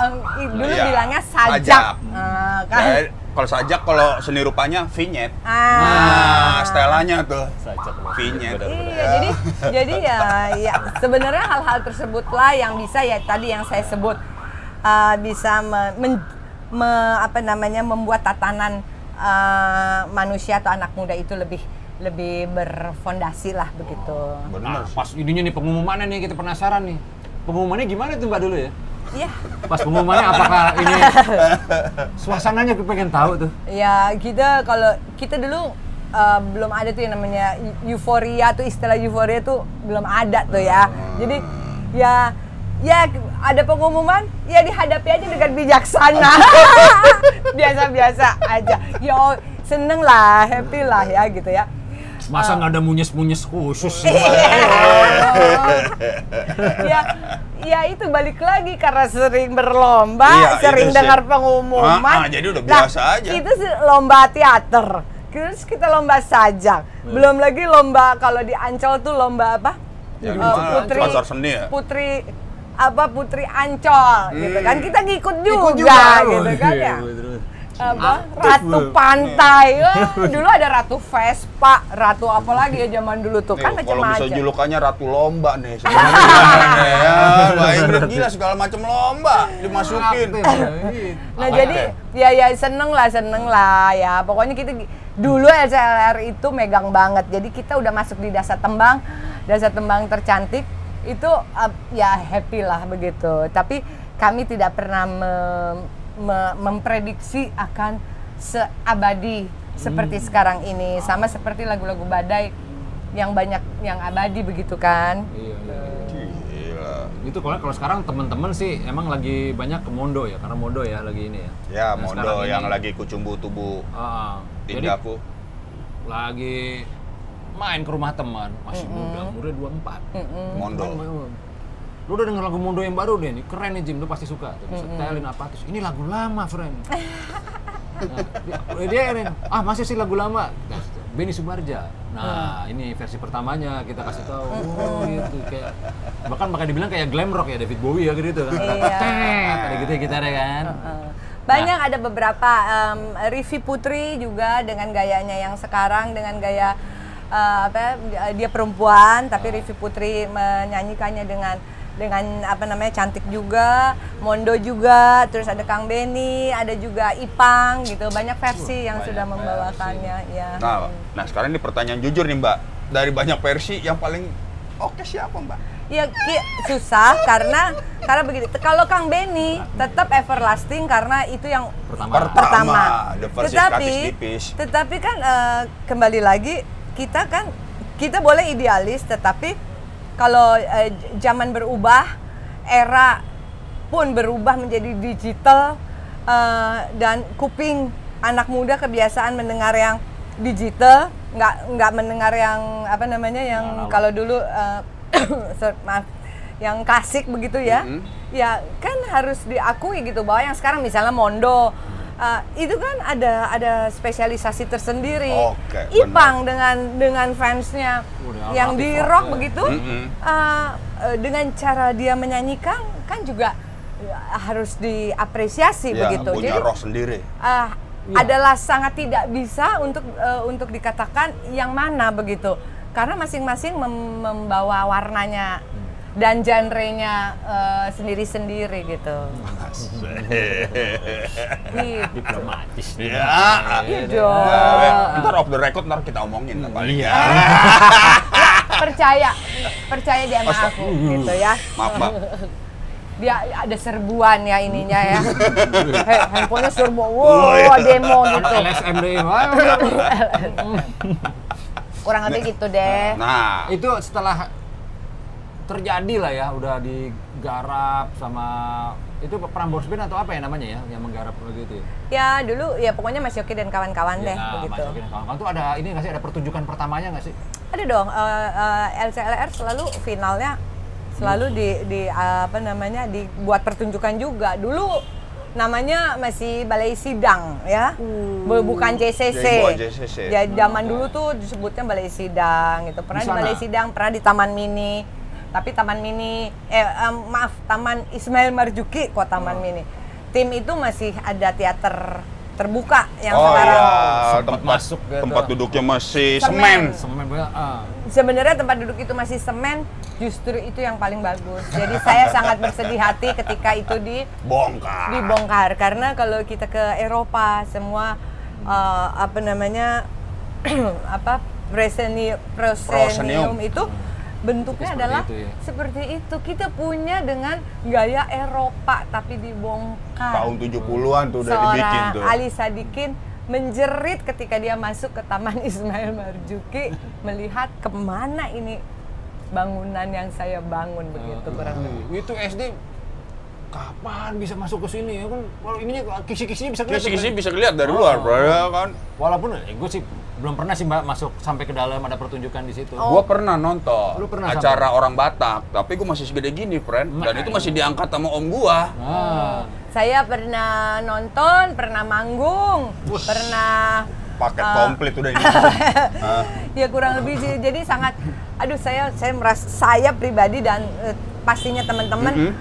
dulu Iya, bilangnya sajak, sajak. Nah, kan? Ya, kalau sajak kalau seni rupanya vignette. Ah. Nah, stelanya tuh. Sajak. Vignette. Iya, jadi jadi ya, ya sebenarnya hal-hal tersebutlah yang bisa ya tadi yang saya sebut uh, bisa me- men- me- apa namanya membuat tatanan uh, manusia atau anak muda itu lebih lebih berfondasi lah begitu. Nah, Benar. pas ininya nih pengumumannya nih kita penasaran nih. Pengumumannya gimana tuh Mbak dulu ya? Iya. Pas pengumumannya apakah ini *laughs* suasananya gue pengen tahu tuh. Ya kita kalau kita dulu uh, belum ada tuh yang namanya eu- euforia tuh istilah euforia tuh belum ada tuh ya. Jadi ya ya ada pengumuman ya dihadapi aja dengan bijaksana. *laughs* Biasa-biasa aja. Ya oh, seneng lah, happy lah ya gitu ya. Masa nggak ada munyes-munyes khusus? *laughs* *laughs* ya ya itu balik lagi karena sering berlomba, Iya, sering dengar pengumuman. Ah, ah, jadi udah biasa Nah, aja. Itu sih lomba teater. terus kita lomba sajak. Belum lagi lomba kalau di Ancol tuh lomba apa? Eh, gimana? putri Pasar seni ya? Putri apa Putri Ancol gitu kan. Kita ngikut juga, Ikut juga. gitu kan Iya, ya. terus. Apa? Ratu Pantai. Wah, *laughs* dulu ada Ratu Vespa, Ratu apa lagi ya zaman dulu tuh kan Nih, kalau bisa macam-macam. julukannya Ratu Lomba nih *laughs* sebenarnya ya. *laughs* Gila segala macam lomba dimasukin. Nah jadi ya ya seneng lah seneng lah ya pokoknya kita dulu LCLR itu megang banget jadi kita udah masuk di dasar tembang dasar tembang tercantik itu uh, ya happy lah begitu tapi kami tidak pernah me- me- memprediksi akan seabadi seperti sekarang ini sama seperti lagu-lagu badai yang banyak yang abadi begitu kan Iya, iya, iya. Gila. Itu kalau kalau sekarang teman-teman sih emang lagi banyak ke Mondo ya, karena Mondo ya lagi ini ya. Ya, Nah, Mondo yang ini- lagi kucumbu tubuh Ah, jadi Indaku. lagi main ke rumah teman, masih muda, umurnya 24. Mondo. Main, main. Lu udah denger lagu Mondo yang baru deh nih, keren nih Jim, lu pasti suka. Terus setelin apa terus, ini lagu lama, friend. *laughs* Nah, dia, dia ah masih sih lagu lama. Nah, Benny Subarja. Nah, ini versi pertamanya kita kasih tahu. Oh, gitu kayak bahkan bakal dibilang kayak glam rock ya David Bowie ya gitu kan. Iya. Ada gitu ya gitarnya kan. Banyak ada beberapa um, Rivi Putri juga dengan gayanya yang sekarang dengan gaya uh, apa dia perempuan tapi Rivi Putri menyanyikannya dengan dengan apa namanya cantik juga, Mondo juga, terus ada Kang Beni, ada juga Ipang gitu, banyak versi yang banyak sudah membawakannya ya. Nah, nah sekarang ini pertanyaan jujur nih Mbak. Dari banyak versi yang paling oke siapa Mbak? Ya susah karena karena begini. Kalau Kang Beni tetap everlasting karena itu yang Pertama. Pertama. pertama. The versi Tetapi tetapi kan eh, kembali lagi kita kan kita boleh idealis tetapi kalau eh, zaman berubah era pun berubah menjadi digital eh, dan kuping anak muda kebiasaan mendengar yang digital nggak nggak mendengar yang apa namanya yang Analog. kalau dulu eh, *coughs* sorry, maaf yang klasik begitu ya Mhm. ya kan harus diakui gitu bahwa yang sekarang misalnya Mondo uh, itu kan ada ada spesialisasi tersendiri. Oke, Ipang dengan dengan fansnya Udah yang di rock ya. begitu. Mhm. uh, uh, dengan cara dia menyanyikan kan juga uh, harus diapresiasi Ya, begitu. punya roh sendiri. uh, adalah sangat tidak bisa untuk uh, untuk dikatakan yang mana begitu. Karena masing-masing mem- membawa warnanya dan genrenya uh, sendiri-sendiri gitu. *laughs* Gitu. Diplomatis. Ya. Iya ntar off the record ntar kita omongin lah paling Iya. ya. *laughs* percaya, percaya dia sama aku gitu ya. Maaf Mbak. Dia ada serbuan ya ininya ya. *laughs* He, handphonenya serbu, wow demo gitu. LSM deh. Kurang lebih gitu deh. Nah, itu setelah terjadi lah ya udah digarap sama itu Prambors Band atau apa ya namanya ya yang menggarap lagu itu ya? Ya dulu ya pokoknya Mas Yoki dan kawan-kawan deh Ya, begitu. masukin kawan-kawan tuh ada ini nggak sih ada pertunjukan pertamanya nggak sih? Ada dong eh, eh, LCLR selalu finalnya selalu di di apa namanya dibuat pertunjukan juga. Dulu namanya masih balai sidang ya. Bu- Bukan JCC. Jadi bukan JCC. Ya zaman dulu tuh disebutnya balai sidang gitu. Pernah Di di, balai sidang, pernah di Taman Mini. Tapi Taman Mini eh em, maaf Taman Ismail Marzuki kok Taman Mini. Tim itu masih ada teater terbuka yang oh sekarang iya, sempat tempat masuk gitu. tempat duduknya masih Semen. semen. Semen. Ah. sebenarnya tempat duduk itu masih semen justru itu yang paling bagus jadi saya sangat bersedih hati ketika itu di Bongkar. dibongkar karena kalau kita ke Eropa semua eh, apa namanya *clears throat* apa proseni, proscenium Proscenium. itu bentuknya Seperti adalah itu ya. seperti itu kita punya dengan gaya Eropa tapi dibongkar Tahun 70-an tuh udah seorang dibikin tuh. Ali Sadikin menjerit ketika dia masuk ke Taman *laughs* Ismail Marzuki melihat ke mana ini bangunan yang saya bangun begitu kurang lebih. Itu SD kapan bisa masuk ke sini ya kan kalau ininya kisi-kisinya bisa kelihatan, Kisi-kisi kan? bisa kelihatan dari luar, bro, ya kan? walaupun eh, gue sih belum pernah sih mbak masuk sampai ke dalam ada pertunjukan di situ Gua pernah nonton Lu pernah acara orang Batak, tapi gua masih segede gini, friend. Dan itu masih diangkat sama om gua. ah Saya pernah nonton, pernah manggung, pernah paket Ah. komplit udah ini. *laughs* Ah. ya kurang lebih sih. Jadi sangat, aduh saya saya merasa saya pribadi dan eh, pastinya teman-teman Mhm.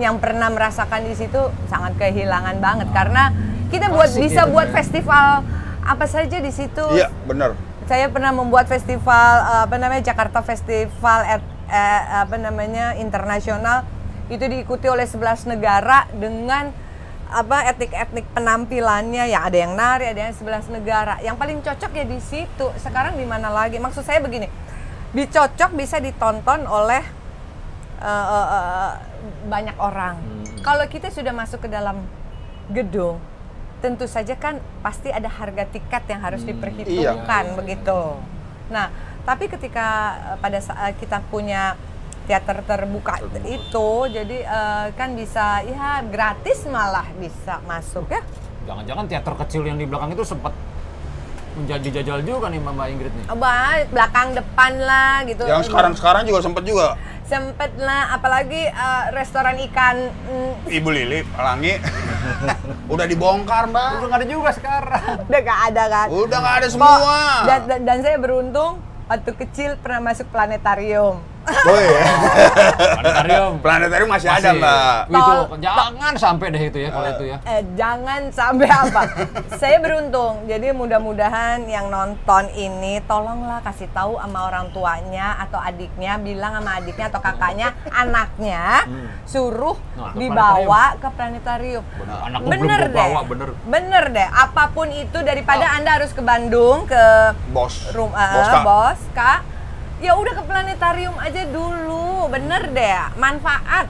Yang pernah merasakan di situ sangat kehilangan banget karena kita buat Klasik bisa ya, buat ya. festival apa saja di situ. Iya, bener. Saya pernah membuat festival eh, apa namanya Jakarta Festival at, eh, apa namanya internasional itu diikuti oleh 11 negara dengan apa etnik-etnik penampilannya ya ada yang nari ada yang 11 negara yang paling cocok ya di situ sekarang di mana lagi maksud saya begini dicocok bisa ditonton oleh eh, eh, eh, banyak orang kalau kita sudah masuk ke dalam gedung tentu saja kan pasti ada harga tiket yang harus diperhitungkan begitu. Nah, tapi ketika eh, pada saat kita punya teater terbuka itu, jadi eh, kan bisa ya gratis malah bisa masuk ya. Jangan-jangan teater kecil yang di belakang itu sempat menjadi jajal juga nih Mbak Ingrid nih. Apa belakang depan lah gitu. Yang sekarang-sekarang juga sempet juga. Sempet lah, apalagi eh, restoran ikan. mm, Ibu Lili, Pelangi. *laughs* udah dibongkar, Mbak. Udah nggak ada juga sekarang. udah gak ada kan. Udah nggak ada semua. Dan, dan, dan saya beruntung waktu kecil pernah masuk planetarium. Oh iya. *laughs* Planetarium. Planetarium masih, ada, Mbak. Itu Tol- jangan sampai deh itu ya kalau itu ya. Eh, jangan sampai apa. saya beruntung. Jadi mudah-mudahan yang nonton ini tolonglah kasih tahu sama orang tuanya atau adiknya, bilang sama adiknya atau kakaknya, anaknya suruh Nah, ke dibawa ke planetarium. Anak gua belum Bener deh. bawa, bener. Bener deh. Apa pun itu daripada Anda harus ke Bandung ke Bos. rumah Bos, Kak. bos kak ya udah ke planetarium aja dulu bener deh manfaat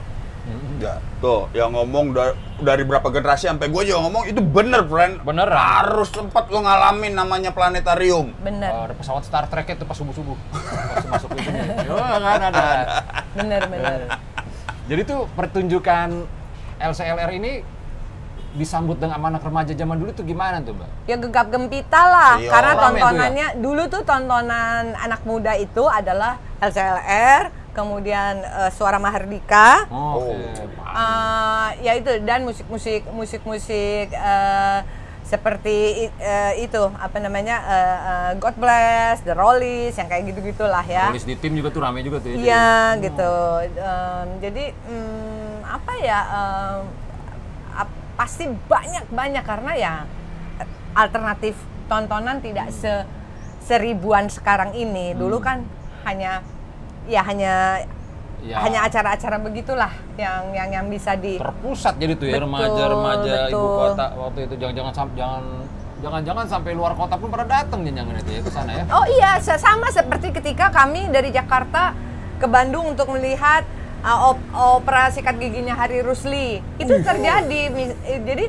Ya, tuh yang ngomong dari, dari berapa generasi sampai gue juga ngomong itu bener, friend. Beneran. Harus sempat lo ngalamin namanya planetarium. bener Oh, ada pesawat Star Trek itu pas subuh-subuh. Pas masuk itu. *laughs* Yo, kan ada. bener bener Jadi tuh pertunjukan LCLR ini disambut dengan anak remaja zaman dulu tuh gimana tuh, Mbak? ya gegap gempita lah Iya. karena Rame tuh ya? tontonannya dulu tuh tontonan anak muda itu adalah LCLR kemudian eh, suara Mahardika Oh, Oke. Eh, ya itu dan musik-musik musik-musik eh, seperti eh, itu apa namanya eh, eh, God Bless, The Rollies yang kayak gitu-gitulah ya. Tulis di tim juga tuh rame juga tuh ya. Iya gitu. Em, jadi mm, apa ya? ap- pasti banyak banyak karena ya eh, alternatif tontonan tidak se seribuan sekarang ini. Dulu kan hanya ya hanya Ya. hanya acara-acara begitulah yang yang yang bisa di terpusat jadi tuh ya remaja-remaja ibu kota waktu itu jangan-jangan jangan jangan-jangan sampai luar kota pun pada datang jangan itu ya ke sana ya. Oh iya, sama seperti ketika kami dari Jakarta ke Bandung untuk melihat op- opera sikat giginya Hari Rusli. Itu terjadi. Mis- eh, Jadi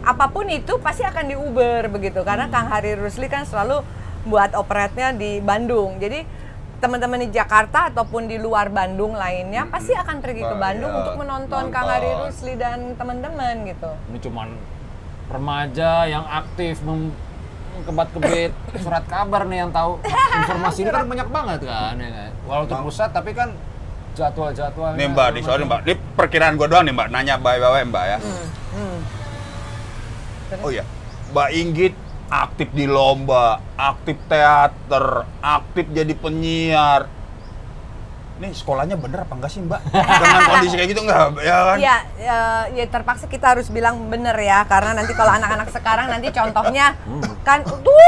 apa pun itu pasti akan di Uber begitu karena Kang Hari Rusli kan selalu buat operetnya di Bandung. Jadi teman-teman di Jakarta ataupun di luar Bandung lainnya pasti akan pergi ke Bah, Bandung iya, untuk menonton Kang Hari. Rusli dan teman-teman gitu. Ini cuman remaja yang aktif mem kebat-kebit *coughs* surat kabar nih yang tahu *laughs* informasi ini kan banyak banget kan ya kan? walau terpusat tapi kan jadwal-jadwalnya Nih Mbak, nih sorry Mbak. Ini perkiraan gue doang nih Mbak. Nanya baik-baik Mbak ya. Hmm. Oh iya, Mbak Inggit aktif di lomba, aktif teater, aktif jadi penyiar. Ini sekolahnya bener apa enggak sih Mbak? Dengan *laughs* kondisi kayak gitu enggak? Ya kan? Iya, ya, ya terpaksa kita harus bilang bener ya, karena nanti kalau anak-anak sekarang nanti contohnya kan tuh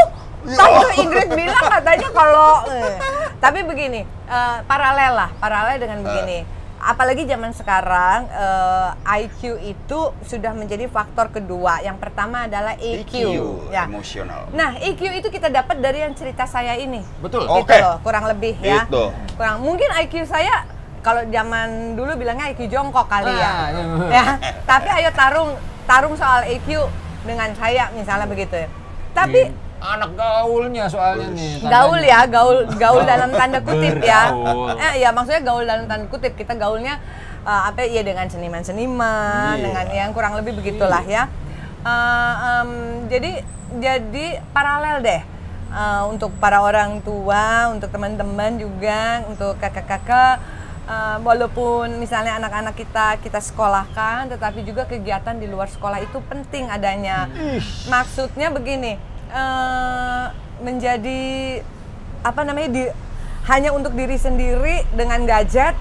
Tante Ingrid bilang katanya kalau eh. tapi begini eh, paralel lah paralel dengan begini. Apalagi zaman sekarang eh, IQ itu sudah menjadi faktor kedua. Yang pertama adalah EQ, ya. emosional. nah EQ itu kita dapat dari yang cerita saya ini. Betul. Gitu Oke. loh kurang lebih ya. Itu. kurang mungkin IQ saya kalau zaman dulu bilangnya IQ jongkok kali ya. Ah, iya. ya. Tapi ayo tarung tarung soal IQ dengan saya misalnya begitu. Ya tapi anak gaulnya soalnya nih gaul tandanya. ya gaul gaul dalam tanda kutip *laughs* ya. Eh, ya maksudnya gaul dalam tanda kutip. Kita gaulnya eh, apa ya dengan seniman-seniman Iya. dengan yang kurang lebih begitulah ya. Eh, em, jadi jadi paralel deh Eh, untuk para orang tua untuk teman-teman juga untuk kakak-kakak. Eh, walaupun misalnya anak-anak kita kita sekolahkan tetapi juga kegiatan di luar sekolah itu penting adanya. Maksudnya begini eh, menjadi apa namanya di hanya untuk diri sendiri dengan gadget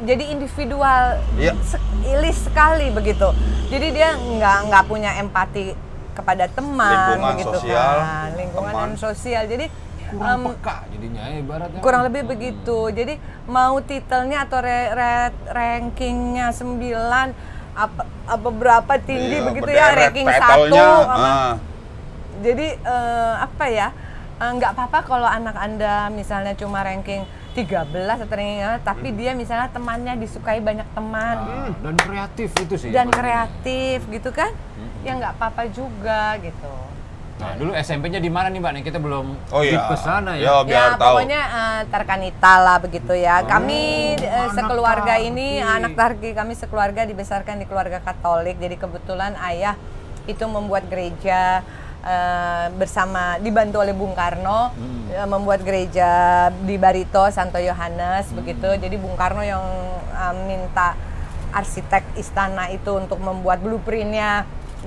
jadi individual Iya. se- ilis sekali begitu. Jadi dia nggak nggak punya empati kepada teman Lingkungan begitu sosial, kan. Lingkungan teman. dan sosial. Jadi kurang em, peka jadinya ya ibaratnya. kurang lebih begitu. Jadi mau titelnya atau re- re- rankingnya 9 apa, apa berapa tinggi Iya, begitu ya ranking satu apa. Ah. Jadi eh, apa ya eh, nggak apa-apa kalau anak anda misalnya cuma ranking 13 atau ranking apa, tapi dia misalnya temannya disukai banyak teman. Ah, dan kreatif itu sih dan kreatif gitu kan? Ya nggak apa-apa juga gitu. Nah dulu SMP-nya di mana nih mbak? Nih kita belum Oh iya. ke sana ya. Biar ya tahu. pokoknya eh, Tarkanita lah begitu ya. Kami eh, anak sekeluarga Tarki. ini anak Tarki kami sekeluarga dibesarkan di keluarga Katolik. Jadi kebetulan ayah itu membuat gereja eh, bersama dibantu oleh Bung Karno eh, membuat gereja di Barito Santo Yohanes begitu. Jadi Bung Karno yang eh, minta arsitek istana itu untuk membuat blueprintnya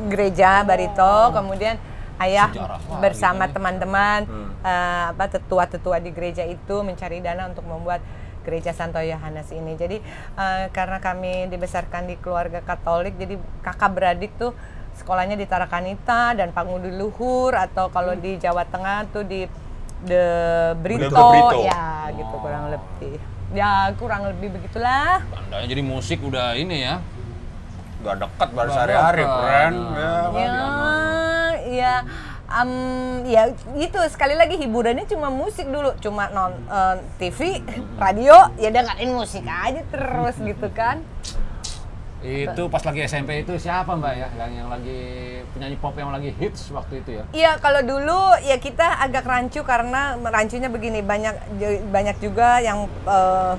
gereja Barito. Kemudian ayah Sejarah sekali bersama ya. teman-teman eh, apa tetua-tetua di gereja itu mencari dana untuk membuat gereja Santo Yohanes ini. Jadi eh, karena kami dibesarkan di keluarga Katolik, jadi kakak beradik tuh sekolahnya di Tarakanita dan Pangudi Luhur atau kalau di Jawa Tengah tuh di The Brito, The Brito. ya gitu kurang lebih. Ya kurang lebih begitulah. Tandanya jadi musik udah ini ya Gak dekat baru sehari-hari, friend. Nah. Ya? Ya, ya, em, ya itu sekali lagi hiburannya cuma musik dulu, cuma non eh, TV, radio, ya dengerin musik aja terus gitu kan. Itu pas lagi SMP itu siapa mbak ya yang, yang lagi penyanyi pop yang lagi hits waktu itu ya Iya kalau dulu ya kita agak rancu karena rancunya begini banyak banyak juga yang eh,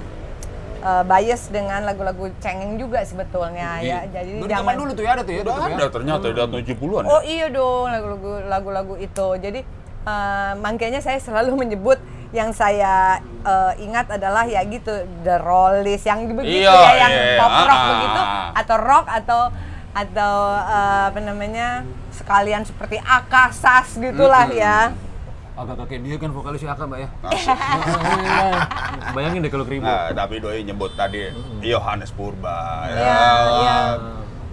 eh, bias dengan lagu-lagu cengeng juga sebetulnya ya. Jadi zaman dulu tuh ya ada tuh ya Udah tuh ada ya? ternyata udah 70-an. Oh iya dong lagu-lagu lagu-lagu itu. Jadi eh, makanya saya selalu menyebut yang saya eh, ingat adalah ya gitu The Rollies yang begitu Iya, ya yang iya, pop rock ah. begitu atau rock atau atau eh, apa namanya sekalian seperti Akasas gitulah ya. agak kayak dia kan vokalis Aka mbak ya Asik. *laughs* bayangin deh kalau keribu Nah, tapi doi nyebut tadi Yohanes Purba. Ya, Iya, iya.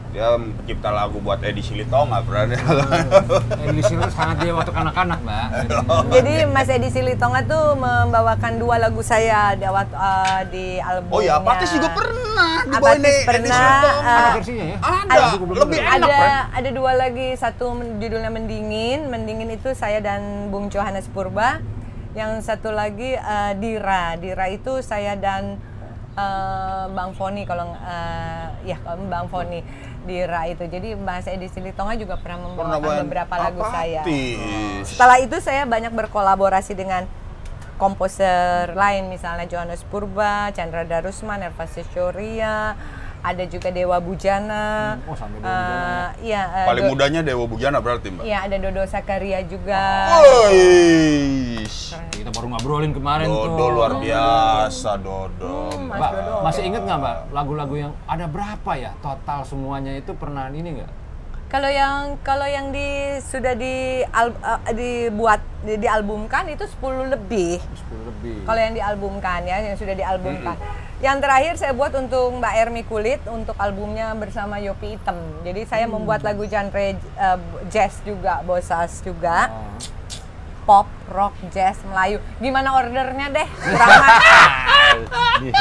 Dia pencipta lagu buat Edi Silitonga, friend. *laughs* Emily Silver sangat dia waktu kanak-kanak mbak. *laughs* Jadi Mas Edi Silitonga tuh membawakan dua lagu saya waktu, eh, di albumnya. Oh iya, Apatis juga pernah dibawain Apatis Edi pernah, eh, ada versinya ya? Ada, lebih enak, ada ada dua lagi satu judulnya mendingin. Mendingin itu saya dan Bung Johannes Purba. Yang satu lagi eh, Dira. Dira itu saya dan eh, Bang Foni kalau eh, ya kalau Bang Foni Dira itu. Jadi Mas Edi Silitonga juga pernah membawakan beberapa lagu saya. Apatis. setelah itu saya banyak berkolaborasi dengan komposer lain misalnya Johannes Purba, Chandra Darusman, Elva Seshoria, ada juga Dewa Bujana. Hmm, oh, sampai Dewa Eh, Bujana Iya, eh, Paling Do- mudanya Dewa Bujana berarti, Mbak. Iya, ada Dodo Sakaria juga. Woi. kita baru ngobrolin kemarin tuh Dodo luar biasa, Dodo. Hmm, Mas Mbak, Dodo. masih inget nggak mbak lagu-lagu yang ada berapa ya total semuanya itu pernah ini nggak? Kalau yang kalau yang di sudah di al- eh, dibuat di, dialbumkan itu 10 lebih. 10 lebih. Kalau yang dialbumkan ya, yang sudah dialbumkan. Yang terakhir saya buat untuk Mbak Ermi Kulit untuk albumnya bersama Yopi Item. Jadi saya membuat lagu genre eh, jazz juga, bosas juga, Oh. pop, rock, jazz, Melayu. Gimana ordernya deh? Di-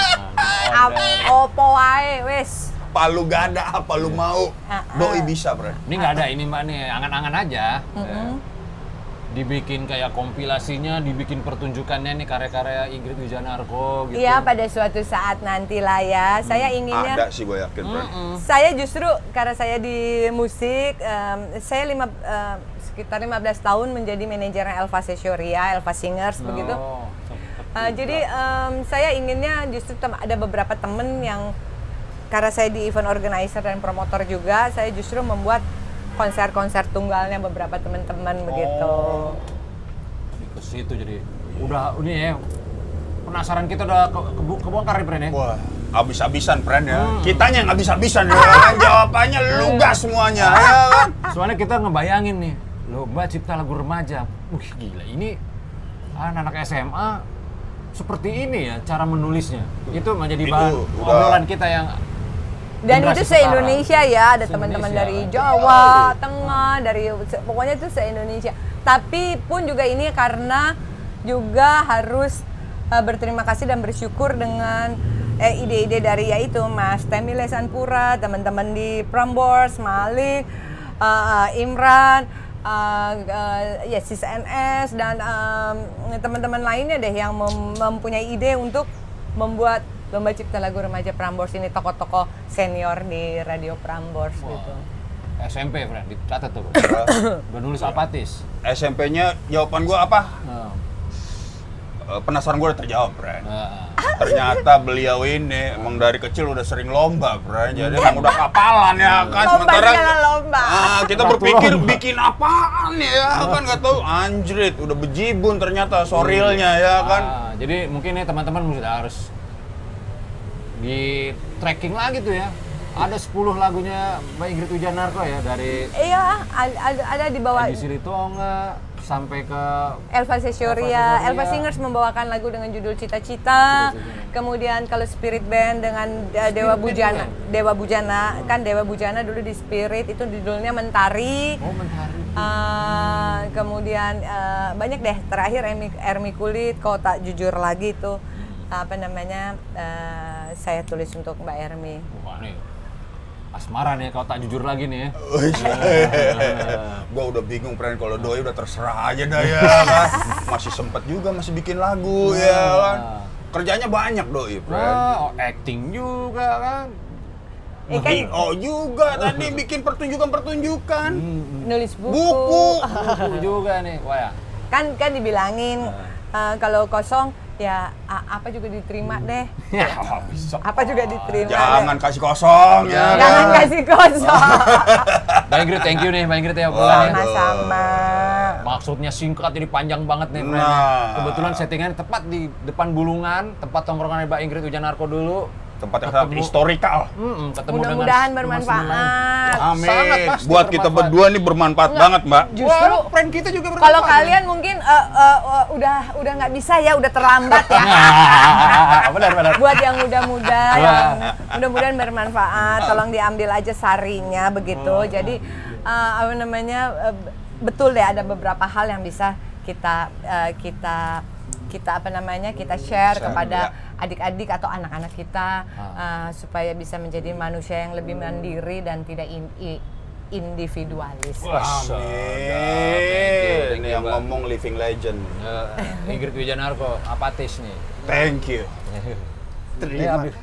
*laughs* Opo wae wis. Palu gada apa lu mau? Ah, ah. Doi bisa, Bro. Ini nggak ada ini mbak nih angan-angan aja. Eh, Dibikin kayak kompilasinya, dibikin pertunjukannya nih karya-karya Ingrid Wijanarko gitu. Iya pada suatu saat nanti lah ya. Saya inginnya Ada sih gue yakin, Bro. Saya justru karena saya di musik, em, saya lima, em, sekitar 15 tahun menjadi manajernya Elva Seshoria, Elva Singers begitu. Oh, sempet Uh, jadi em, saya inginnya justru tem- ada beberapa temen yang karena saya di event organizer dan promotor juga, saya justru membuat konser-konser tunggalnya beberapa teman-teman begitu. ke situ jadi udah ini ya penasaran kita udah ke, kebu- kebongkar nih Bren ya. Wah, abis-abisan, friend ya. Hmm. Kitanya yang abis-abisan ya. kan? Jawabannya lugas semuanya, ya kan? *laughs* Soalnya kita ngebayangin nih lomba cipta lagu remaja. Wih gila, ini anak-anak SMA seperti ini ya cara menulisnya. Itu menjadi bahan obrolan kita yang Dan itu se-Indonesia ya, ada teman-teman dari Jawa, Tengah, dari se- pokoknya itu se-Indonesia. Tapi pun juga ini karena juga harus eh, berterima kasih dan bersyukur dengan eh, ide-ide dari yaitu Mas Temi Lesanpura, teman-teman di Prambors, Malik, eh, Imran, eh, eh, ya Sis NS dan em, teman-teman lainnya deh yang mem- mempunyai ide untuk membuat lomba cipta lagu remaja Prambors ini tokoh-tokoh senior di Radio Prambors gitu. SMP, friend. Dicatat tuh. Udah nulis apatis. SMP-nya jawaban gua apa? Eh, penasaran gua udah terjawab, Bran. nah. Ternyata beliau ini emang dari kecil udah sering lomba, Bran. Jadi emang udah kapalan ya kan. Lomba segala lomba. Ah, kita berpikir lomba. bikin apaan ya kan nggak tahu anjrit udah bejibun ternyata sorilnya ya kan. Ah, jadi mungkin nih teman-teman mesti harus di tracking lagi tuh ya. Ada 10 lagunya Mbak Ingrid Wijanarko ya dari Iya, ad- ada, ada di bawah Edi Silitonga sampai ke Elva Sesioria. Elva Singers membawakan lagu dengan judul Cita-Cita. Kemudian kalau Spirit Band dengan uh, Dewa Band Bujana. juga? Dewa Bujana kan Dewa Bujana dulu di Spirit itu judulnya Mentari. Oh Mentari. Uh, kemudian uh, banyak deh terakhir Ermi, Ermi Kulit kau tak jujur lagi tuh apa namanya uh, saya tulis untuk Mbak Ermi. Wah nih asmara nih kalau tak jujur lagi nih ya. *laughs* gua udah bingung friend kalau doi udah terserah aja dah ya *laughs* kan. Masih sempet juga masih bikin lagu ya kan. Kerjanya banyak doi friend. Nah, oh, acting juga kan. Eh, kan Oh juga tadi bikin pertunjukan-pertunjukan. nulis buku. Buku. Buku juga nih. Wah ya. Kan kan dibilangin uh, kalau kosong ya a- apa juga diterima deh. Ya, *laughs* bisa. Apa juga diterima Jangan deh. kasih kosong ya. Jangan kan? kasih kosong. *laughs* Mbak Ingrid, thank you nih Mbak Ingrid ya Wah, obrolannya. Sama-sama. Maksudnya singkat jadi panjang banget nih. Nah. Kebetulan settingannya tepat di depan Bulungan, tempat tongkrongan Mbak Ingrid Wijanarko dulu. Tempat yang sangat historikal. Mm-mm, Mudah-mudahan bermanfaat. Amin. Sangat pasti Buat kita berdua nih bermanfaat banget, Mbak. Justru Wah, friend kita juga bermanfaat. kalau kalian mungkin uh, uh, uh, udah udah nggak bisa ya, udah terlambat ya. *laughs* benar benar. Buat yang muda-muda, yang mudah-mudahan bermanfaat, tolong diambil aja sarinya begitu. Jadi uh, apa namanya uh, betul deh ada beberapa hal yang bisa kita uh, kita kita apa namanya kita share, Share, kepada ya. Adik-adik atau anak-anak kita Ah. uh, supaya bisa menjadi manusia yang lebih mandiri dan tidak in- i- individualis. Wah, Amin. Ini yang Mbak. ngomong living legend. Eh, Ingrid Wijanarko, apatis nih. Thank you. *laughs* Terima habis.